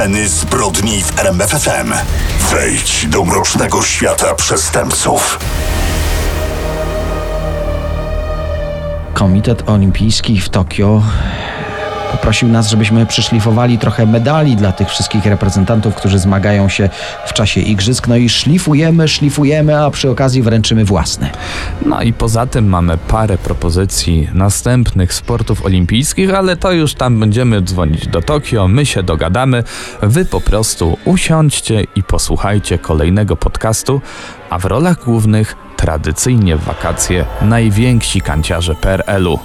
Sceny zbrodni w RMFFM. Wejdź do mrocznego świata przestępców. Komitet Olimpijski w Tokio poprosił nas, żebyśmy przyszlifowali trochę medali dla tych wszystkich reprezentantów, którzy zmagają się w czasie igrzysk. No i szlifujemy, szlifujemy, a przy okazji wręczymy własne. No i poza tym mamy parę propozycji następnych sportów olimpijskich, ale to już tam będziemy dzwonić do Tokio, my się dogadamy. Wy po prostu usiądźcie i posłuchajcie kolejnego podcastu, a w rolach głównych tradycyjnie w wakacje najwięksi kanciarze PRL-u.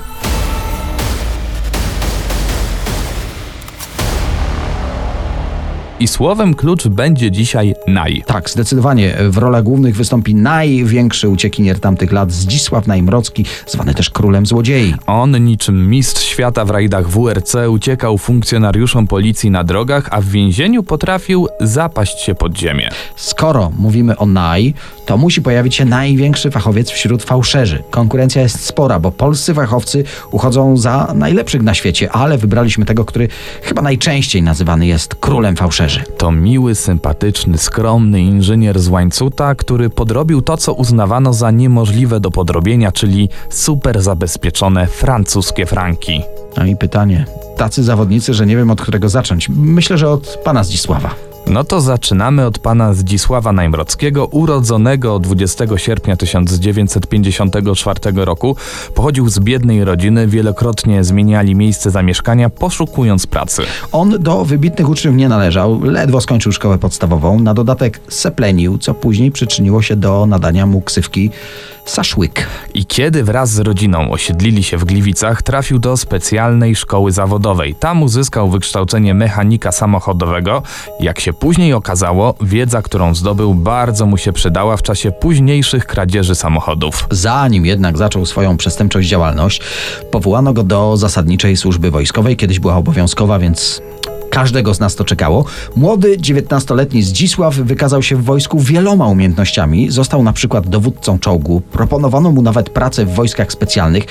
I słowem klucz będzie dzisiaj naj. Tak, zdecydowanie w rolach głównych wystąpi największy uciekinier tamtych lat, Zdzisław Najmrocki, zwany też królem złodziei. On niczym mistrz świata w rajdach WRC uciekał funkcjonariuszom policji na drogach, a w więzieniu potrafił zapaść się pod ziemię. Skoro mówimy o naj, to musi pojawić się największy fachowiec wśród fałszerzy. Konkurencja jest spora, bo polscy fachowcy uchodzą za najlepszych na świecie, ale wybraliśmy tego, który chyba najczęściej nazywany jest królem fałszerzy. To miły, sympatyczny, skromny inżynier z łańcuta, który podrobił to, co uznawano za niemożliwe do podrobienia, czyli super zabezpieczone francuskie franki. No i pytanie, tacy zawodnicy, że nie wiem od którego zacząć. Myślę, że od pana Zdzisława. No to zaczynamy od pana Zdzisława Najmrockiego, urodzonego 20 sierpnia 1954 roku. Pochodził z biednej rodziny, wielokrotnie zmieniali miejsce zamieszkania, poszukując pracy. On do wybitnych uczniów nie należał, ledwo skończył szkołę podstawową, na dodatek seplenił, co później przyczyniło się do nadania mu ksywki Saszłyk. I kiedy wraz z rodziną osiedlili się w Gliwicach, trafił do specjalnej szkoły zawodowej. Tam uzyskał wykształcenie mechanika samochodowego. Jak się później okazało, wiedza, którą zdobył, bardzo mu się przydała w czasie późniejszych kradzieży samochodów. Zanim jednak zaczął swoją przestępczą działalność, powołano go do zasadniczej służby wojskowej. Kiedyś była obowiązkowa, więc każdego z nas to czekało. Młody, 19-letni Zdzisław wykazał się w wojsku wieloma umiejętnościami. Został na przykład dowódcą czołgu, proponowano mu nawet pracę w wojskach specjalnych.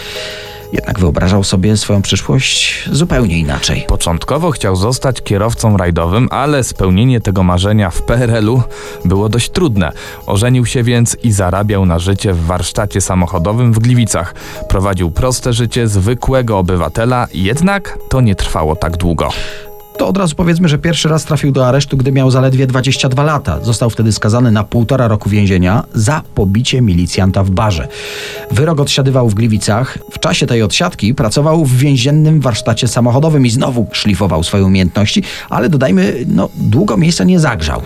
Jednak wyobrażał sobie swoją przyszłość zupełnie inaczej. Początkowo chciał zostać kierowcą rajdowym, ale spełnienie tego marzenia w PRL-u było dość trudne. Ożenił się więc i zarabiał na życie w warsztacie samochodowym w Gliwicach. Prowadził proste życie zwykłego obywatela, jednak to nie trwało tak długo. To od razu powiedzmy, że pierwszy raz trafił do aresztu, gdy miał zaledwie 22 lata. Został wtedy skazany na półtora roku więzienia za pobicie milicjanta w barze. Wyrok odsiadywał w Gliwicach. W czasie tej odsiadki pracował w więziennym warsztacie samochodowym i znowu szlifował swoje umiejętności, ale dodajmy, no długo miejsca nie zagrzał.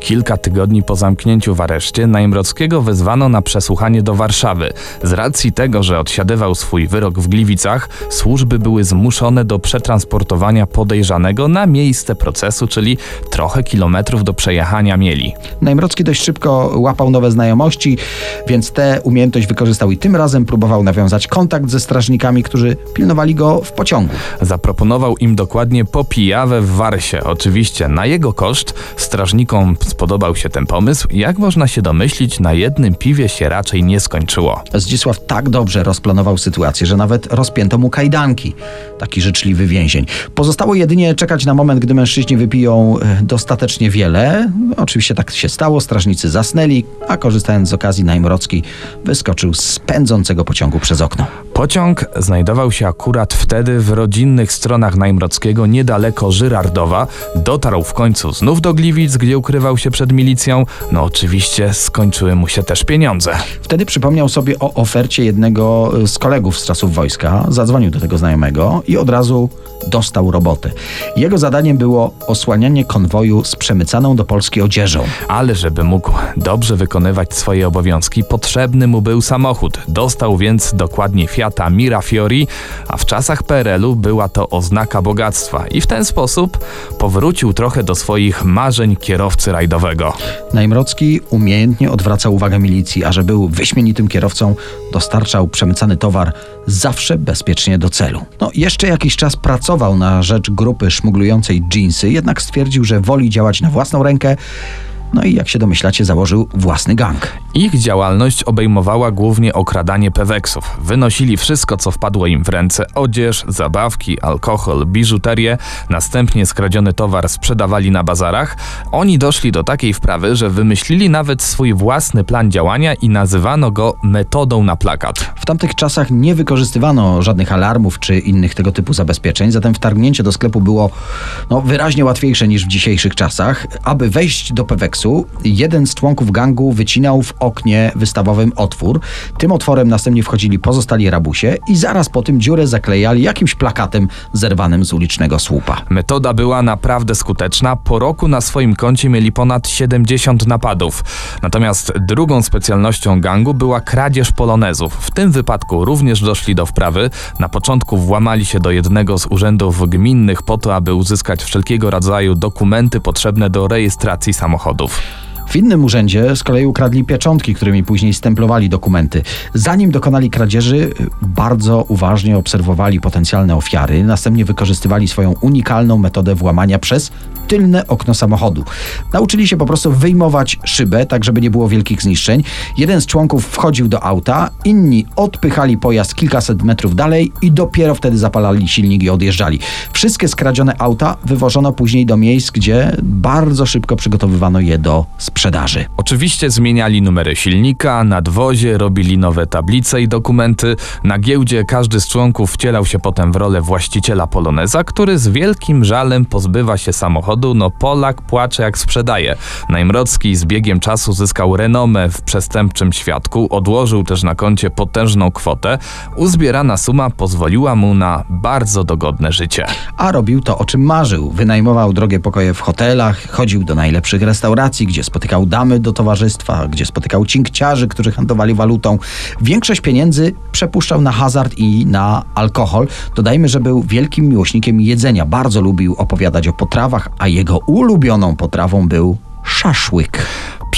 Kilka tygodni po zamknięciu w areszcie Najmrockiego wezwano na przesłuchanie do Warszawy. Z racji tego, że odsiadywał swój wyrok w Gliwicach, służby były zmuszone do przetransportowania podejrzanego na miejsce procesu, czyli trochę kilometrów do przejechania mieli. Najmrocki dość szybko łapał nowe znajomości, więc tę umiejętność wykorzystał i tym razem próbował nawiązać kontakt ze strażnikami, którzy pilnowali go w pociągu. Zaproponował im dokładnie popijawę w Warsie. Oczywiście na jego koszt strażnikom spodobał się ten pomysł. Jak można się domyślić, na jednym piwie się raczej nie skończyło. Zdzisław tak dobrze rozplanował sytuację, że nawet rozpięto mu kajdanki. Taki życzliwy więzień. Pozostało jedynie czekać na moment, gdy mężczyźni wypiją e, dostatecznie wiele. Oczywiście tak się stało, strażnicy zasnęli, a korzystając z okazji Najmrocki wyskoczył z pędzącego pociągu przez okno. Pociąg znajdował się akurat wtedy w rodzinnych stronach Najmrockiego, niedaleko Żyrardowa. Dotarł w końcu znów do Gliwic, gdzie ukrywał się przed milicją. No oczywiście skończyły mu się też pieniądze. Wtedy przypomniał sobie o ofercie jednego z kolegów z czasów wojska, zadzwonił do tego znajomego i od razu dostał robotę. Jego zadaniem było osłanianie konwoju z przemycaną do Polski odzieżą. Ale żeby mógł dobrze wykonywać swoje obowiązki, potrzebny mu był samochód. Dostał więc dokładnie Fiata Mirafiori, a w czasach PRL-u była to oznaka bogactwa i w ten sposób powrócił trochę do swoich marzeń kierowcy rajdowego. Najmrocki umiejętnie odwracał uwagę milicji, a że był wyśmienitym kierowcą, dostarczał przemycany towar zawsze bezpiecznie do celu. No, jeszcze jakiś czas pracował na rzecz grupy szmuglującej dżinsy, jednak stwierdził, że woli działać na własną rękę, no i jak się domyślacie, założył własny gang. Ich działalność obejmowała głównie okradanie peweksów. Wynosili wszystko, co wpadło im w ręce: odzież, zabawki, alkohol, biżuterię. Następnie skradziony towar sprzedawali na bazarach. Oni doszli do takiej wprawy, że wymyślili nawet swój własny plan działania i nazywano go metodą na plakat. W tamtych czasach nie wykorzystywano żadnych alarmów czy innych tego typu zabezpieczeń, zatem wtargnięcie do sklepu było no, wyraźnie łatwiejsze niż w dzisiejszych czasach. Aby wejść do Peweksu, jeden z członków gangu wycinał w oknie wystawowym otwór. Tym otworem następnie wchodzili pozostali rabusie i zaraz po tym dziurę zaklejali jakimś plakatem zerwanym z ulicznego słupa. Metoda była naprawdę skuteczna. Po roku na swoim koncie mieli ponad 70 napadów. Natomiast drugą specjalnością gangu była kradzież polonezów. W tym wypadku również doszli do wprawy. Na początku włamali się do jednego z urzędów gminnych po to, aby uzyskać wszelkiego rodzaju dokumenty potrzebne do rejestracji samochodów. 12. W innym urzędzie z kolei ukradli pieczątki, którymi później stemplowali dokumenty. Zanim dokonali kradzieży, bardzo uważnie obserwowali potencjalne ofiary, następnie wykorzystywali swoją unikalną metodę włamania przez tylne okno samochodu. Nauczyli się po prostu wyjmować szybę, tak żeby nie było wielkich zniszczeń. Jeden z członków wchodził do auta, inni odpychali pojazd kilkaset metrów dalej i dopiero wtedy zapalali silnik i odjeżdżali. Wszystkie skradzione auta wywożono później do miejsc, gdzie bardzo szybko przygotowywano je do sprzedaży. Oczywiście zmieniali numery silnika, nadwozie, robili nowe tablice i dokumenty. Na giełdzie każdy z członków wcielał się potem w rolę właściciela poloneza, który z wielkim żalem pozbywa się samochodu. No Polak płacze jak sprzedaje. Najmrocki z biegiem czasu zyskał renomę w przestępczym świadku, odłożył też na koncie potężną kwotę. Uzbierana suma pozwoliła mu na bardzo dogodne życie. A robił to, o czym marzył. Wynajmował drogie pokoje w hotelach, chodził do najlepszych restauracji, gdzie spotykał damy do towarzystwa, gdzie spotykał cinkciarzy, którzy handlowali walutą. Większość pieniędzy przepuszczał na hazard i na alkohol. Dodajmy, że był wielkim miłośnikiem jedzenia. Bardzo lubił opowiadać o potrawach, a jego ulubioną potrawą był szaszłyk.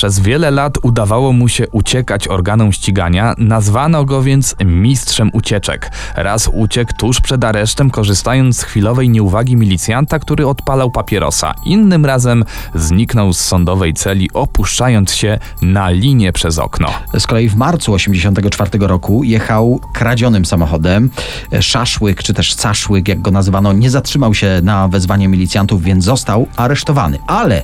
Przez wiele lat udawało mu się uciekać organom ścigania, nazwano go więc mistrzem ucieczek. Raz uciekł tuż przed aresztem, korzystając z chwilowej nieuwagi milicjanta, który odpalał papierosa. Innym razem zniknął z sądowej celi, opuszczając się na linię przez okno. Z kolei w marcu 1984 roku jechał kradzionym samochodem. Szaszłyk, czy też Caszłyk, jak go nazywano, nie zatrzymał się na wezwanie milicjantów, więc został aresztowany. Ale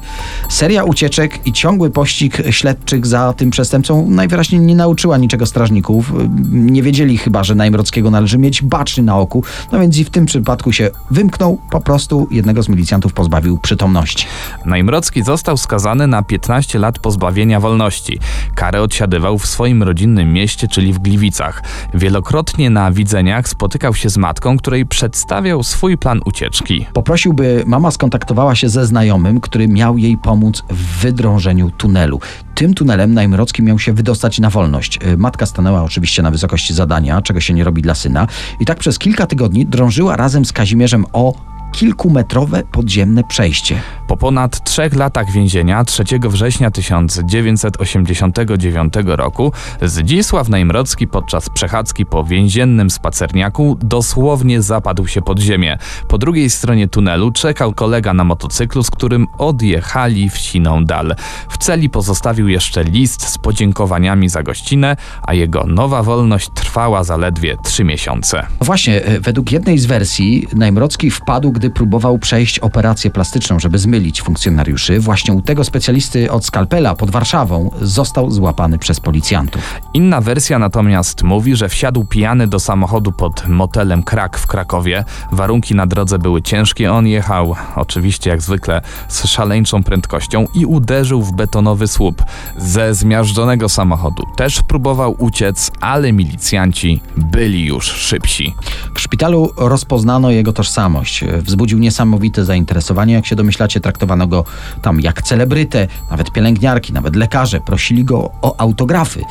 seria ucieczek i ciągły pościg śledczych za tym przestępcą najwyraźniej nie nauczyła niczego strażników. Nie wiedzieli chyba, że Najmrockiego należy mieć baczny na oku, no więc i w tym przypadku się wymknął, po prostu jednego z milicjantów pozbawił przytomności. Najmrocki został skazany na 15 lat pozbawienia wolności. Karę odsiadywał w swoim rodzinnym mieście, czyli w Gliwicach. Wielokrotnie na widzeniach spotykał się z matką, której przedstawiał swój plan ucieczki. Poprosił, by mama skontaktowała się ze znajomym, który miał jej pomóc w wydrążeniu tunelu. Tym tunelem Najmrocki miał się wydostać na wolność. Y, Matka stanęła oczywiście na wysokości zadania, czego się nie robi dla syna, i tak przez kilka tygodni drążyła razem z Kazimierzem o kilkumetrowe podziemne przejście. Po ponad trzech latach więzienia 3 września 1989 roku Zdzisław Najmrocki podczas przechadzki po więziennym spacerniaku dosłownie zapadł się pod ziemię. Po drugiej stronie tunelu czekał kolega na motocyklu, z którym odjechali w siną dal. W celi pozostawił jeszcze list z podziękowaniami za gościnę, a jego nowa wolność trwała zaledwie trzy miesiące. Właśnie, y, według jednej z wersji Najmrocki wpadł, gdy próbował przejść operację plastyczną, żeby zmylić funkcjonariuszy. Właśnie u tego specjalisty od skalpela pod Warszawą został złapany przez policjantów. Inna wersja natomiast mówi, że wsiadł pijany do samochodu pod motelem Krak w Krakowie. Warunki na drodze były ciężkie, on jechał oczywiście jak zwykle z szaleńczą prędkością i uderzył w betonowy słup. Ze zmiażdżonego samochodu też próbował uciec, ale milicjanci byli już szybsi. W szpitalu rozpoznano jego tożsamość. Wzbudził niesamowite zainteresowanie. Jak się domyślacie, traktowano go tam jak celebrytę. Nawet pielęgniarki, nawet lekarze prosili go o autografy.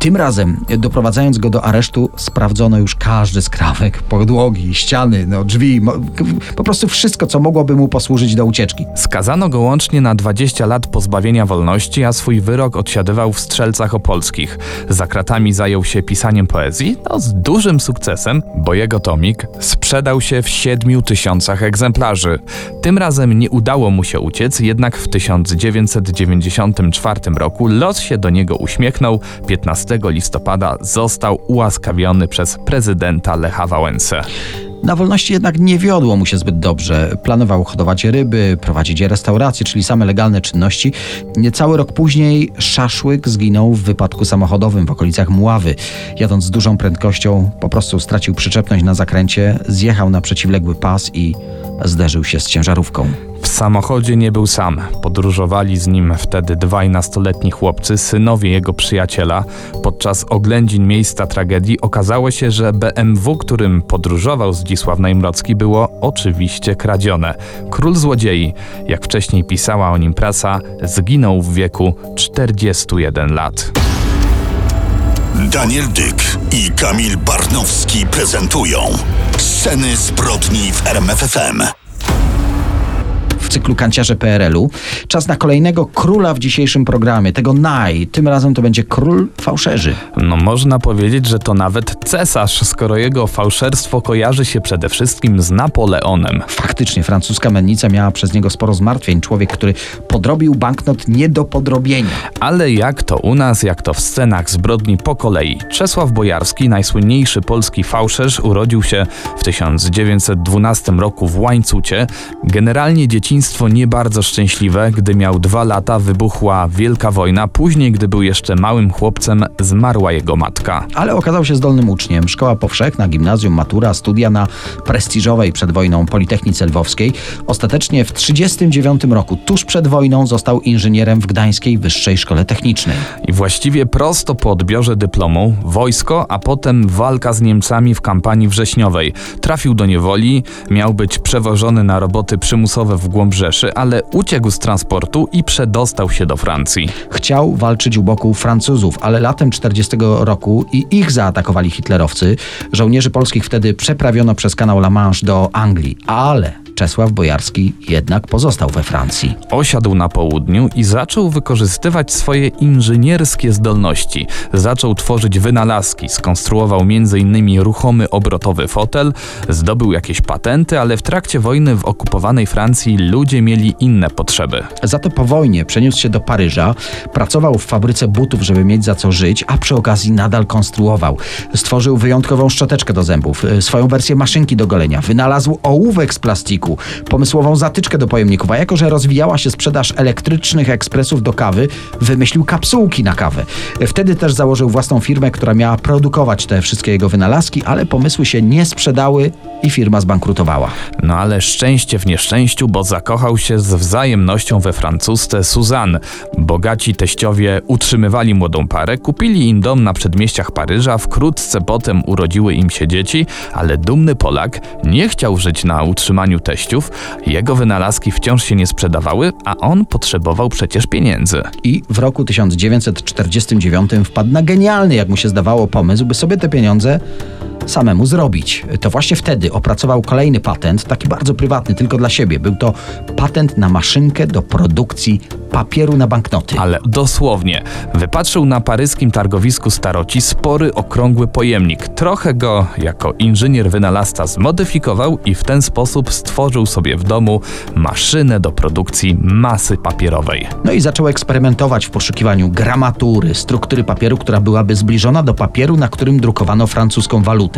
Tym razem, doprowadzając go do aresztu, sprawdzono już każdy skrawek, podłogi, ściany, no, drzwi, po prostu wszystko, co mogłoby mu posłużyć do ucieczki. Skazano go łącznie na 20 lat pozbawienia wolności, a swój wyrok odsiadywał w Strzelcach Opolskich. Za kratami zajął się pisaniem poezji, no z dużym sukcesem, bo jego tomik sprzedał się w 7 tysiącach egzemplarzy. Tym razem nie udało mu się uciec, jednak w 1994 roku los się do niego uśmiechnął. 15 listopada został ułaskawiony przez prezydenta Lecha Wałęsę. Na wolności jednak nie wiodło mu się zbyt dobrze. Planował hodować ryby, prowadzić restauracje, czyli same legalne czynności. Niecały rok później szaszłyk zginął w wypadku samochodowym w okolicach Mławy. Jadąc z dużą prędkością, po prostu stracił przyczepność na zakręcie, zjechał na przeciwległy pas i zderzył się z ciężarówką. Samochodzie nie był sam. Podróżowali z nim wtedy dwaj nastoletni chłopcy, synowie jego przyjaciela. Podczas oględzin miejsca tragedii okazało się, że BMW, którym podróżował Zdzisław Najmrocki, było oczywiście kradzione. Król złodziei, jak wcześniej pisała o nim prasa, zginął w wieku 41 lat. Daniel Dyk i Kamil Barnowski prezentują Sceny zbrodni w RMFFM. Cyklu Kanciarze PRL-u. Czas na kolejnego króla w dzisiejszym programie, tego naj. Tym razem to będzie król fałszerzy. No można powiedzieć, że to nawet cesarz, skoro jego fałszerstwo kojarzy się przede wszystkim z Napoleonem. Faktycznie, francuska mennica miała przez niego sporo zmartwień. Człowiek, który podrobił banknot nie do podrobienia. Ale jak to u nas, jak to w scenach zbrodni po kolei. Czesław Bojarski, najsłynniejszy polski fałszerz, urodził się w 1912 roku w Łańcucie. Generalnie dzieciństwo nie bardzo szczęśliwe. Gdy miał dwa lata, wybuchła Wielka Wojna. Później, gdy był jeszcze małym chłopcem, zmarła jego matka. Ale okazał się zdolnym uczniem. Szkoła powszechna, gimnazjum, matura, studia na prestiżowej przed wojną Politechnice Lwowskiej. Ostatecznie w 1939 roku, tuż przed wojną, został inżynierem w Gdańskiej Wyższej Szkole Technicznej. I właściwie prosto po odbiorze dyplomu wojsko, a potem walka z Niemcami w kampanii wrześniowej. Trafił do niewoli, miał być przewożony na roboty przymusowe w głąb Rzeszy, ale uciekł z transportu i przedostał się do Francji. Chciał walczyć u boku Francuzów, ale latem 40 roku i ich zaatakowali hitlerowcy. Żołnierzy polskich wtedy przeprawiono przez kanał La Manche do Anglii, ale Czesław Bojarski jednak pozostał we Francji. Osiadł na południu i zaczął wykorzystywać swoje inżynierskie zdolności. Zaczął tworzyć wynalazki, skonstruował m.in. ruchomy obrotowy fotel, zdobył jakieś patenty, ale w trakcie wojny w okupowanej Francji ludzie mieli inne potrzeby. Za to po wojnie przeniósł się do Paryża, pracował w fabryce butów, żeby mieć za co żyć, a przy okazji nadal konstruował. Stworzył wyjątkową szczoteczkę do zębów, y, swoją wersję maszynki do golenia, wynalazł ołówek z plastiku, pomysłową zatyczkę do pojemników, a jako, że rozwijała się sprzedaż elektrycznych ekspresów do kawy, wymyślił kapsułki na kawę. Wtedy też założył własną firmę, która miała produkować te wszystkie jego wynalazki, ale pomysły się nie sprzedały i firma zbankrutowała. No ale szczęście w nieszczęściu, bo zakochał się z wzajemnością we francusce Suzanne. Bogaci teściowie utrzymywali młodą parę, kupili im dom na przedmieściach Paryża, wkrótce potem urodziły im się dzieci, ale dumny Polak nie chciał żyć na utrzymaniu teściów, jego wynalazki wciąż się nie sprzedawały, a on potrzebował przecież pieniędzy. I w roku 1949 wpadł na genialny, jak mu się zdawało, pomysł, by sobie te pieniądze samemu zrobić. To właśnie wtedy opracował kolejny patent, taki bardzo prywatny, tylko dla siebie. Był to patent na maszynkę do produkcji papieru na banknoty. Ale dosłownie, wypatrzył na paryskim targowisku staroci spory, okrągły pojemnik. Trochę go jako inżynier wynalazca zmodyfikował i w ten sposób stworzył sobie w domu maszynę do produkcji masy papierowej. No i zaczął eksperymentować w poszukiwaniu gramatury, struktury papieru, która byłaby zbliżona do papieru, na którym drukowano francuską walutę.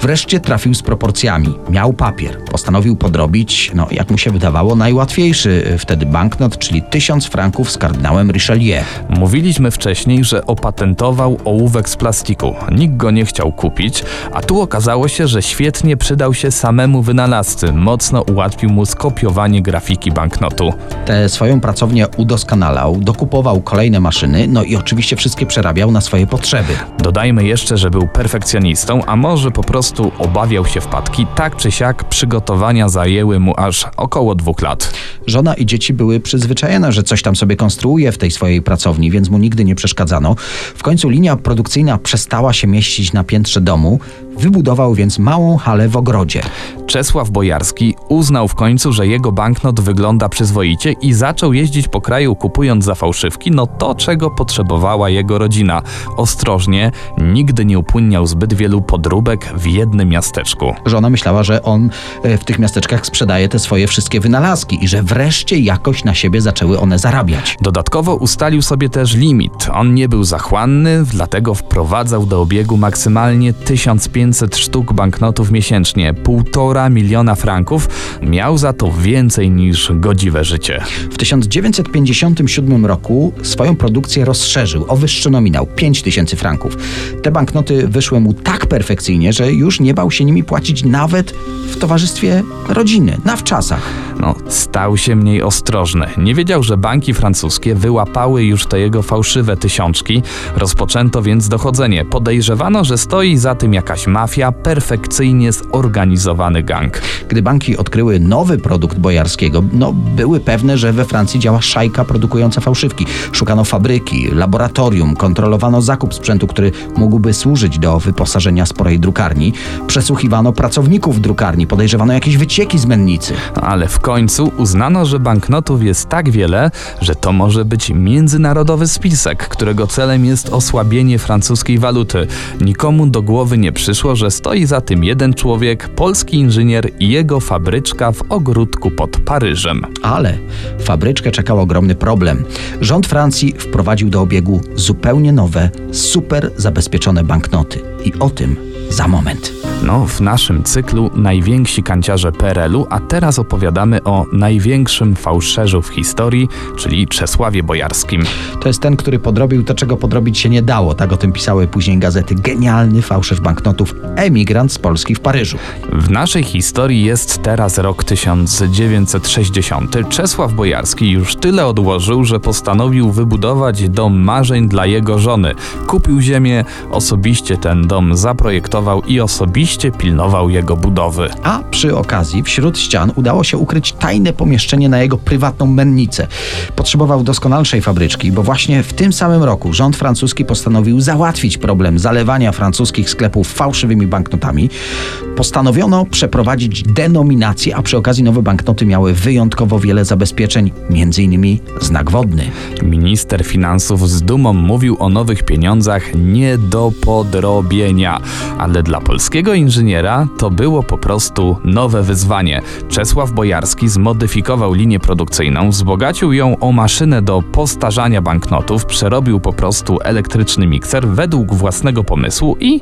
Wreszcie trafił z proporcjami. Miał papier. Postanowił podrobić, no jak mu się wydawało, najłatwiejszy y, wtedy banknot, czyli tysiąc franków z kardynałem Richelieu. Mówiliśmy wcześniej, że opatentował ołówek z plastiku. Nikt go nie chciał kupić, a tu okazało się, że świetnie przydał się samemu wynalazcy. Mocno ułatwił mu skopiowanie grafiki banknotu. Tę swoją pracownię udoskonalał, dokupował kolejne maszyny, no i oczywiście wszystkie przerabiał na swoje potrzeby. Dodajmy jeszcze, że był perfekcjonistą, a może po prostu obawiał się wpadki. Tak czy siak przygotowania zajęły mu aż około dwóch lat. Żona i dzieci były przyzwyczajone, że coś tam sobie konstruuje w tej swojej pracowni, więc mu nigdy nie przeszkadzano. W końcu linia produkcyjna przestała się mieścić na piętrze domu, Wybudował więc małą halę w ogrodzie. Czesław Bojarski uznał w końcu, że jego banknot wygląda przyzwoicie i zaczął jeździć po kraju kupując za fałszywki no to, czego potrzebowała jego rodzina. Ostrożnie, nigdy nie upłynniał zbyt wielu podróbek w jednym miasteczku. Żona myślała, że on e, w tych miasteczkach sprzedaje te swoje wszystkie wynalazki i że wreszcie jakoś na siebie zaczęły one zarabiać. Dodatkowo ustalił sobie też limit. On nie był zachłanny, dlatego wprowadzał do obiegu maksymalnie 1500 sztuk banknotów miesięcznie, półtora miliona franków. Miał za to więcej niż godziwe życie. W 1957 roku swoją produkcję rozszerzył o wyższy nominał 5000 franków. Te banknoty wyszły mu tak perfekcyjnie, że już nie bał się nimi płacić nawet w towarzystwie rodziny, na wczasach. No, stał się mniej ostrożny. Nie wiedział, że banki francuskie wyłapały już te jego fałszywe tysiączki. Rozpoczęto więc dochodzenie. Podejrzewano, że stoi za tym jakaś mafia, perfekcyjnie zorganizowany gang. Gdy banki odkryły nowy produkt bojarskiego, no były pewne, że we Francji działa szajka produkująca fałszywki. Szukano fabryki, laboratorium, kontrolowano zakup sprzętu, który mógłby służyć do wyposażenia sporej drukarni. Przesłuchiwano pracowników drukarni, podejrzewano jakieś wycieki z mennicy. Ale w końcu uznano, że banknotów jest tak wiele, że to może być międzynarodowy spisek, którego celem jest osłabienie francuskiej waluty. Nikomu do głowy nie przyszło, że stoi za tym jeden człowiek, polski inżynier i jego fabryczka w ogródku pod Paryżem. Ale fabryczkę czekał ogromny problem. Rząd Francji wprowadził do obiegu zupełnie nowe, super zabezpieczone banknoty. I o tym za moment. No, w naszym cyklu najwięksi kanciarze PRL-u, a teraz opowiadamy o największym fałszerzu w historii, czyli Czesławie Bojarskim. To jest ten, który podrobił to, czego podrobić się nie dało. Tak o tym pisały później gazety. Genialny fałszerz banknotów, emigrant z Polski w Paryżu. W naszej historii jest teraz rok 1960. Czesław Bojarski już tyle odłożył, że postanowił wybudować dom marzeń dla jego żony. Kupił ziemię, osobiście ten dom zaprojektował i osobiście pilnował jego budowy. A przy okazji wśród ścian udało się ukryć tajne pomieszczenie na jego prywatną mennicę. Potrzebował doskonalszej fabryczki, bo właśnie w tym samym roku rząd francuski postanowił załatwić problem zalewania francuskich sklepów fałszywymi banknotami. Postanowiono przeprowadzić denominację, a przy okazji nowe banknoty miały wyjątkowo wiele zabezpieczeń, m.in. znak wodny. Minister finansów z dumą mówił o nowych pieniądzach nie do podrobienia, ale dla polskiego inżyniera to było po prostu nowe wyzwanie. Czesław Bojarski zmodyfikował linię produkcyjną, wzbogacił ją o maszynę do postarzania banknotów, przerobił po prostu elektryczny mikser według własnego pomysłu i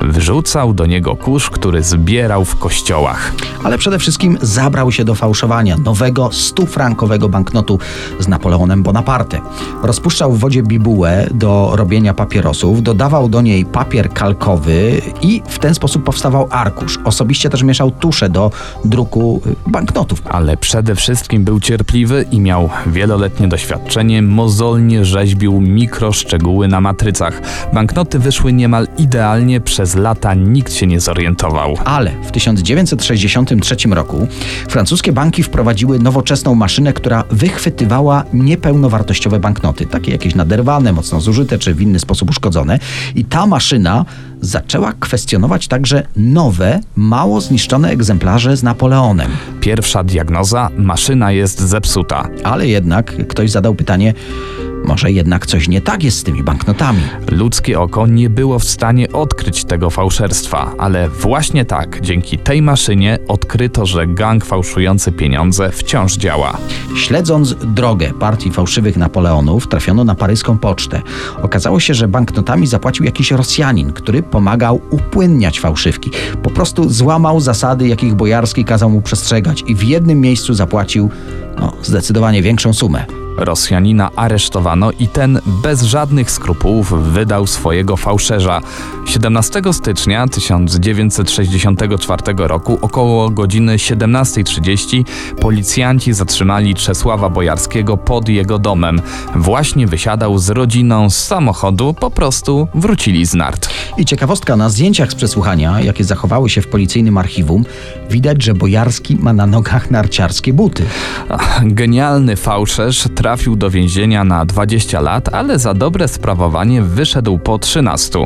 wrzucał do niego kurz, który zbierał w kościołach. Ale przede wszystkim zabrał się do fałszowania nowego 100-frankowego banknotu z Napoleonem Bonaparte. Rozpuszczał w wodzie bibułę do robienia papierosów, dodawał do niej papier kalkowy i w ten sposób powstawał arkusz. Osobiście też mieszał tusze do druku y, banknotów. Ale przede wszystkim był cierpliwy i miał wieloletnie doświadczenie, mozolnie rzeźbił mikroszczegóły na matrycach. Banknoty wyszły niemal idealnie, przez lata nikt się nie zorientował. Ale w 1963 roku francuskie banki wprowadziły nowoczesną maszynę, która wychwytywała niepełnowartościowe banknoty, takie jakieś naderwane, mocno zużyte czy w inny sposób uszkodzone. I ta maszyna zaczęła kwestionować także nowe, mało zniszczone egzemplarze z Napoleonem. Pierwsza diagnoza: maszyna jest zepsuta. Ale jednak ktoś zadał pytanie, może jednak coś nie tak jest z tymi banknotami. Ludzkie oko nie było w stanie odkryć tego fałszerstwa, ale właśnie tak, dzięki tej maszynie odkryto, że gang fałszujący pieniądze wciąż działa. Śledząc drogę partii fałszywych Napoleonów, trafiono na paryską pocztę. Okazało się, że banknotami zapłacił jakiś Rosjanin, który pomagał upłynniać fałszywki. Po prostu złamał zasady, jakich Bojarski kazał mu przestrzegać i w jednym miejscu zapłacił no, zdecydowanie większą sumę. Rosjanina aresztowano i ten bez żadnych skrupułów wydał swojego fałszerza. 17 stycznia 1964 roku około godziny 17.30 policjanci zatrzymali Czesława Bojarskiego pod jego domem. Właśnie wysiadał z rodziną z samochodu, po prostu wrócili z nart. I ciekawostka, na zdjęciach z przesłuchania, jakie zachowały się w policyjnym archiwum, widać, że Bojarski ma na nogach narciarskie buty. Genialny fałszerz trafił do więzienia na 20 lat, ale za dobre sprawowanie wyszedł po 13.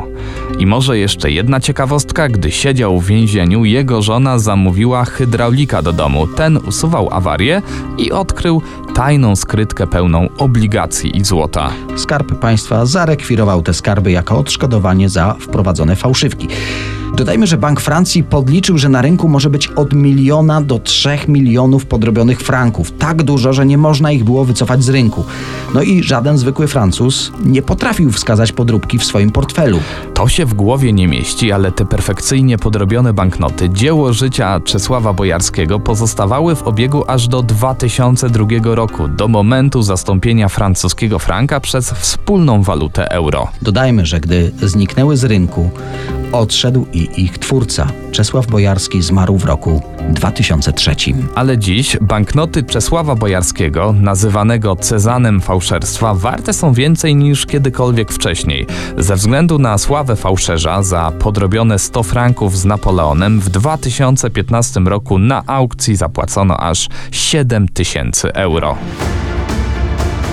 I może jeszcze jedna ciekawostka, gdy siedział w więzieniu, jego żona zamówiła hydraulika do domu. Ten usuwał awarię i odkrył tajną skrytkę pełną obligacji i złota. Skarb państwa zarekwirował te skarby jako odszkodowanie za wprowadzone fałszywki. Dodajmy, że Bank Francji podliczył, że na rynku może być od miliona do trzech milionów podrobionych franków. Tak dużo, że nie można ich było wycofać z rynku. No i żaden zwykły Francuz nie potrafił wskazać podróbki w swoim portfelu. To się w głowie nie mieści, ale te perfekcyjnie podrobione banknoty, dzieło życia Czesława Bojarskiego, pozostawały w obiegu aż do 2002 roku, do momentu zastąpienia francuskiego franka przez wspólną walutę euro. Dodajmy, że gdy zniknęły z rynku, odszedł i ich twórca. Czesław Bojarski zmarł w roku 2003. Ale dziś banknoty Czesława Bojarskiego, nazywanego Cezanem fałszerstwa, warte są więcej niż kiedykolwiek wcześniej. Ze względu na sławę fałszerza za podrobione 100 franków z Napoleonem w 2015 roku na aukcji zapłacono aż 7 tysięcy euro.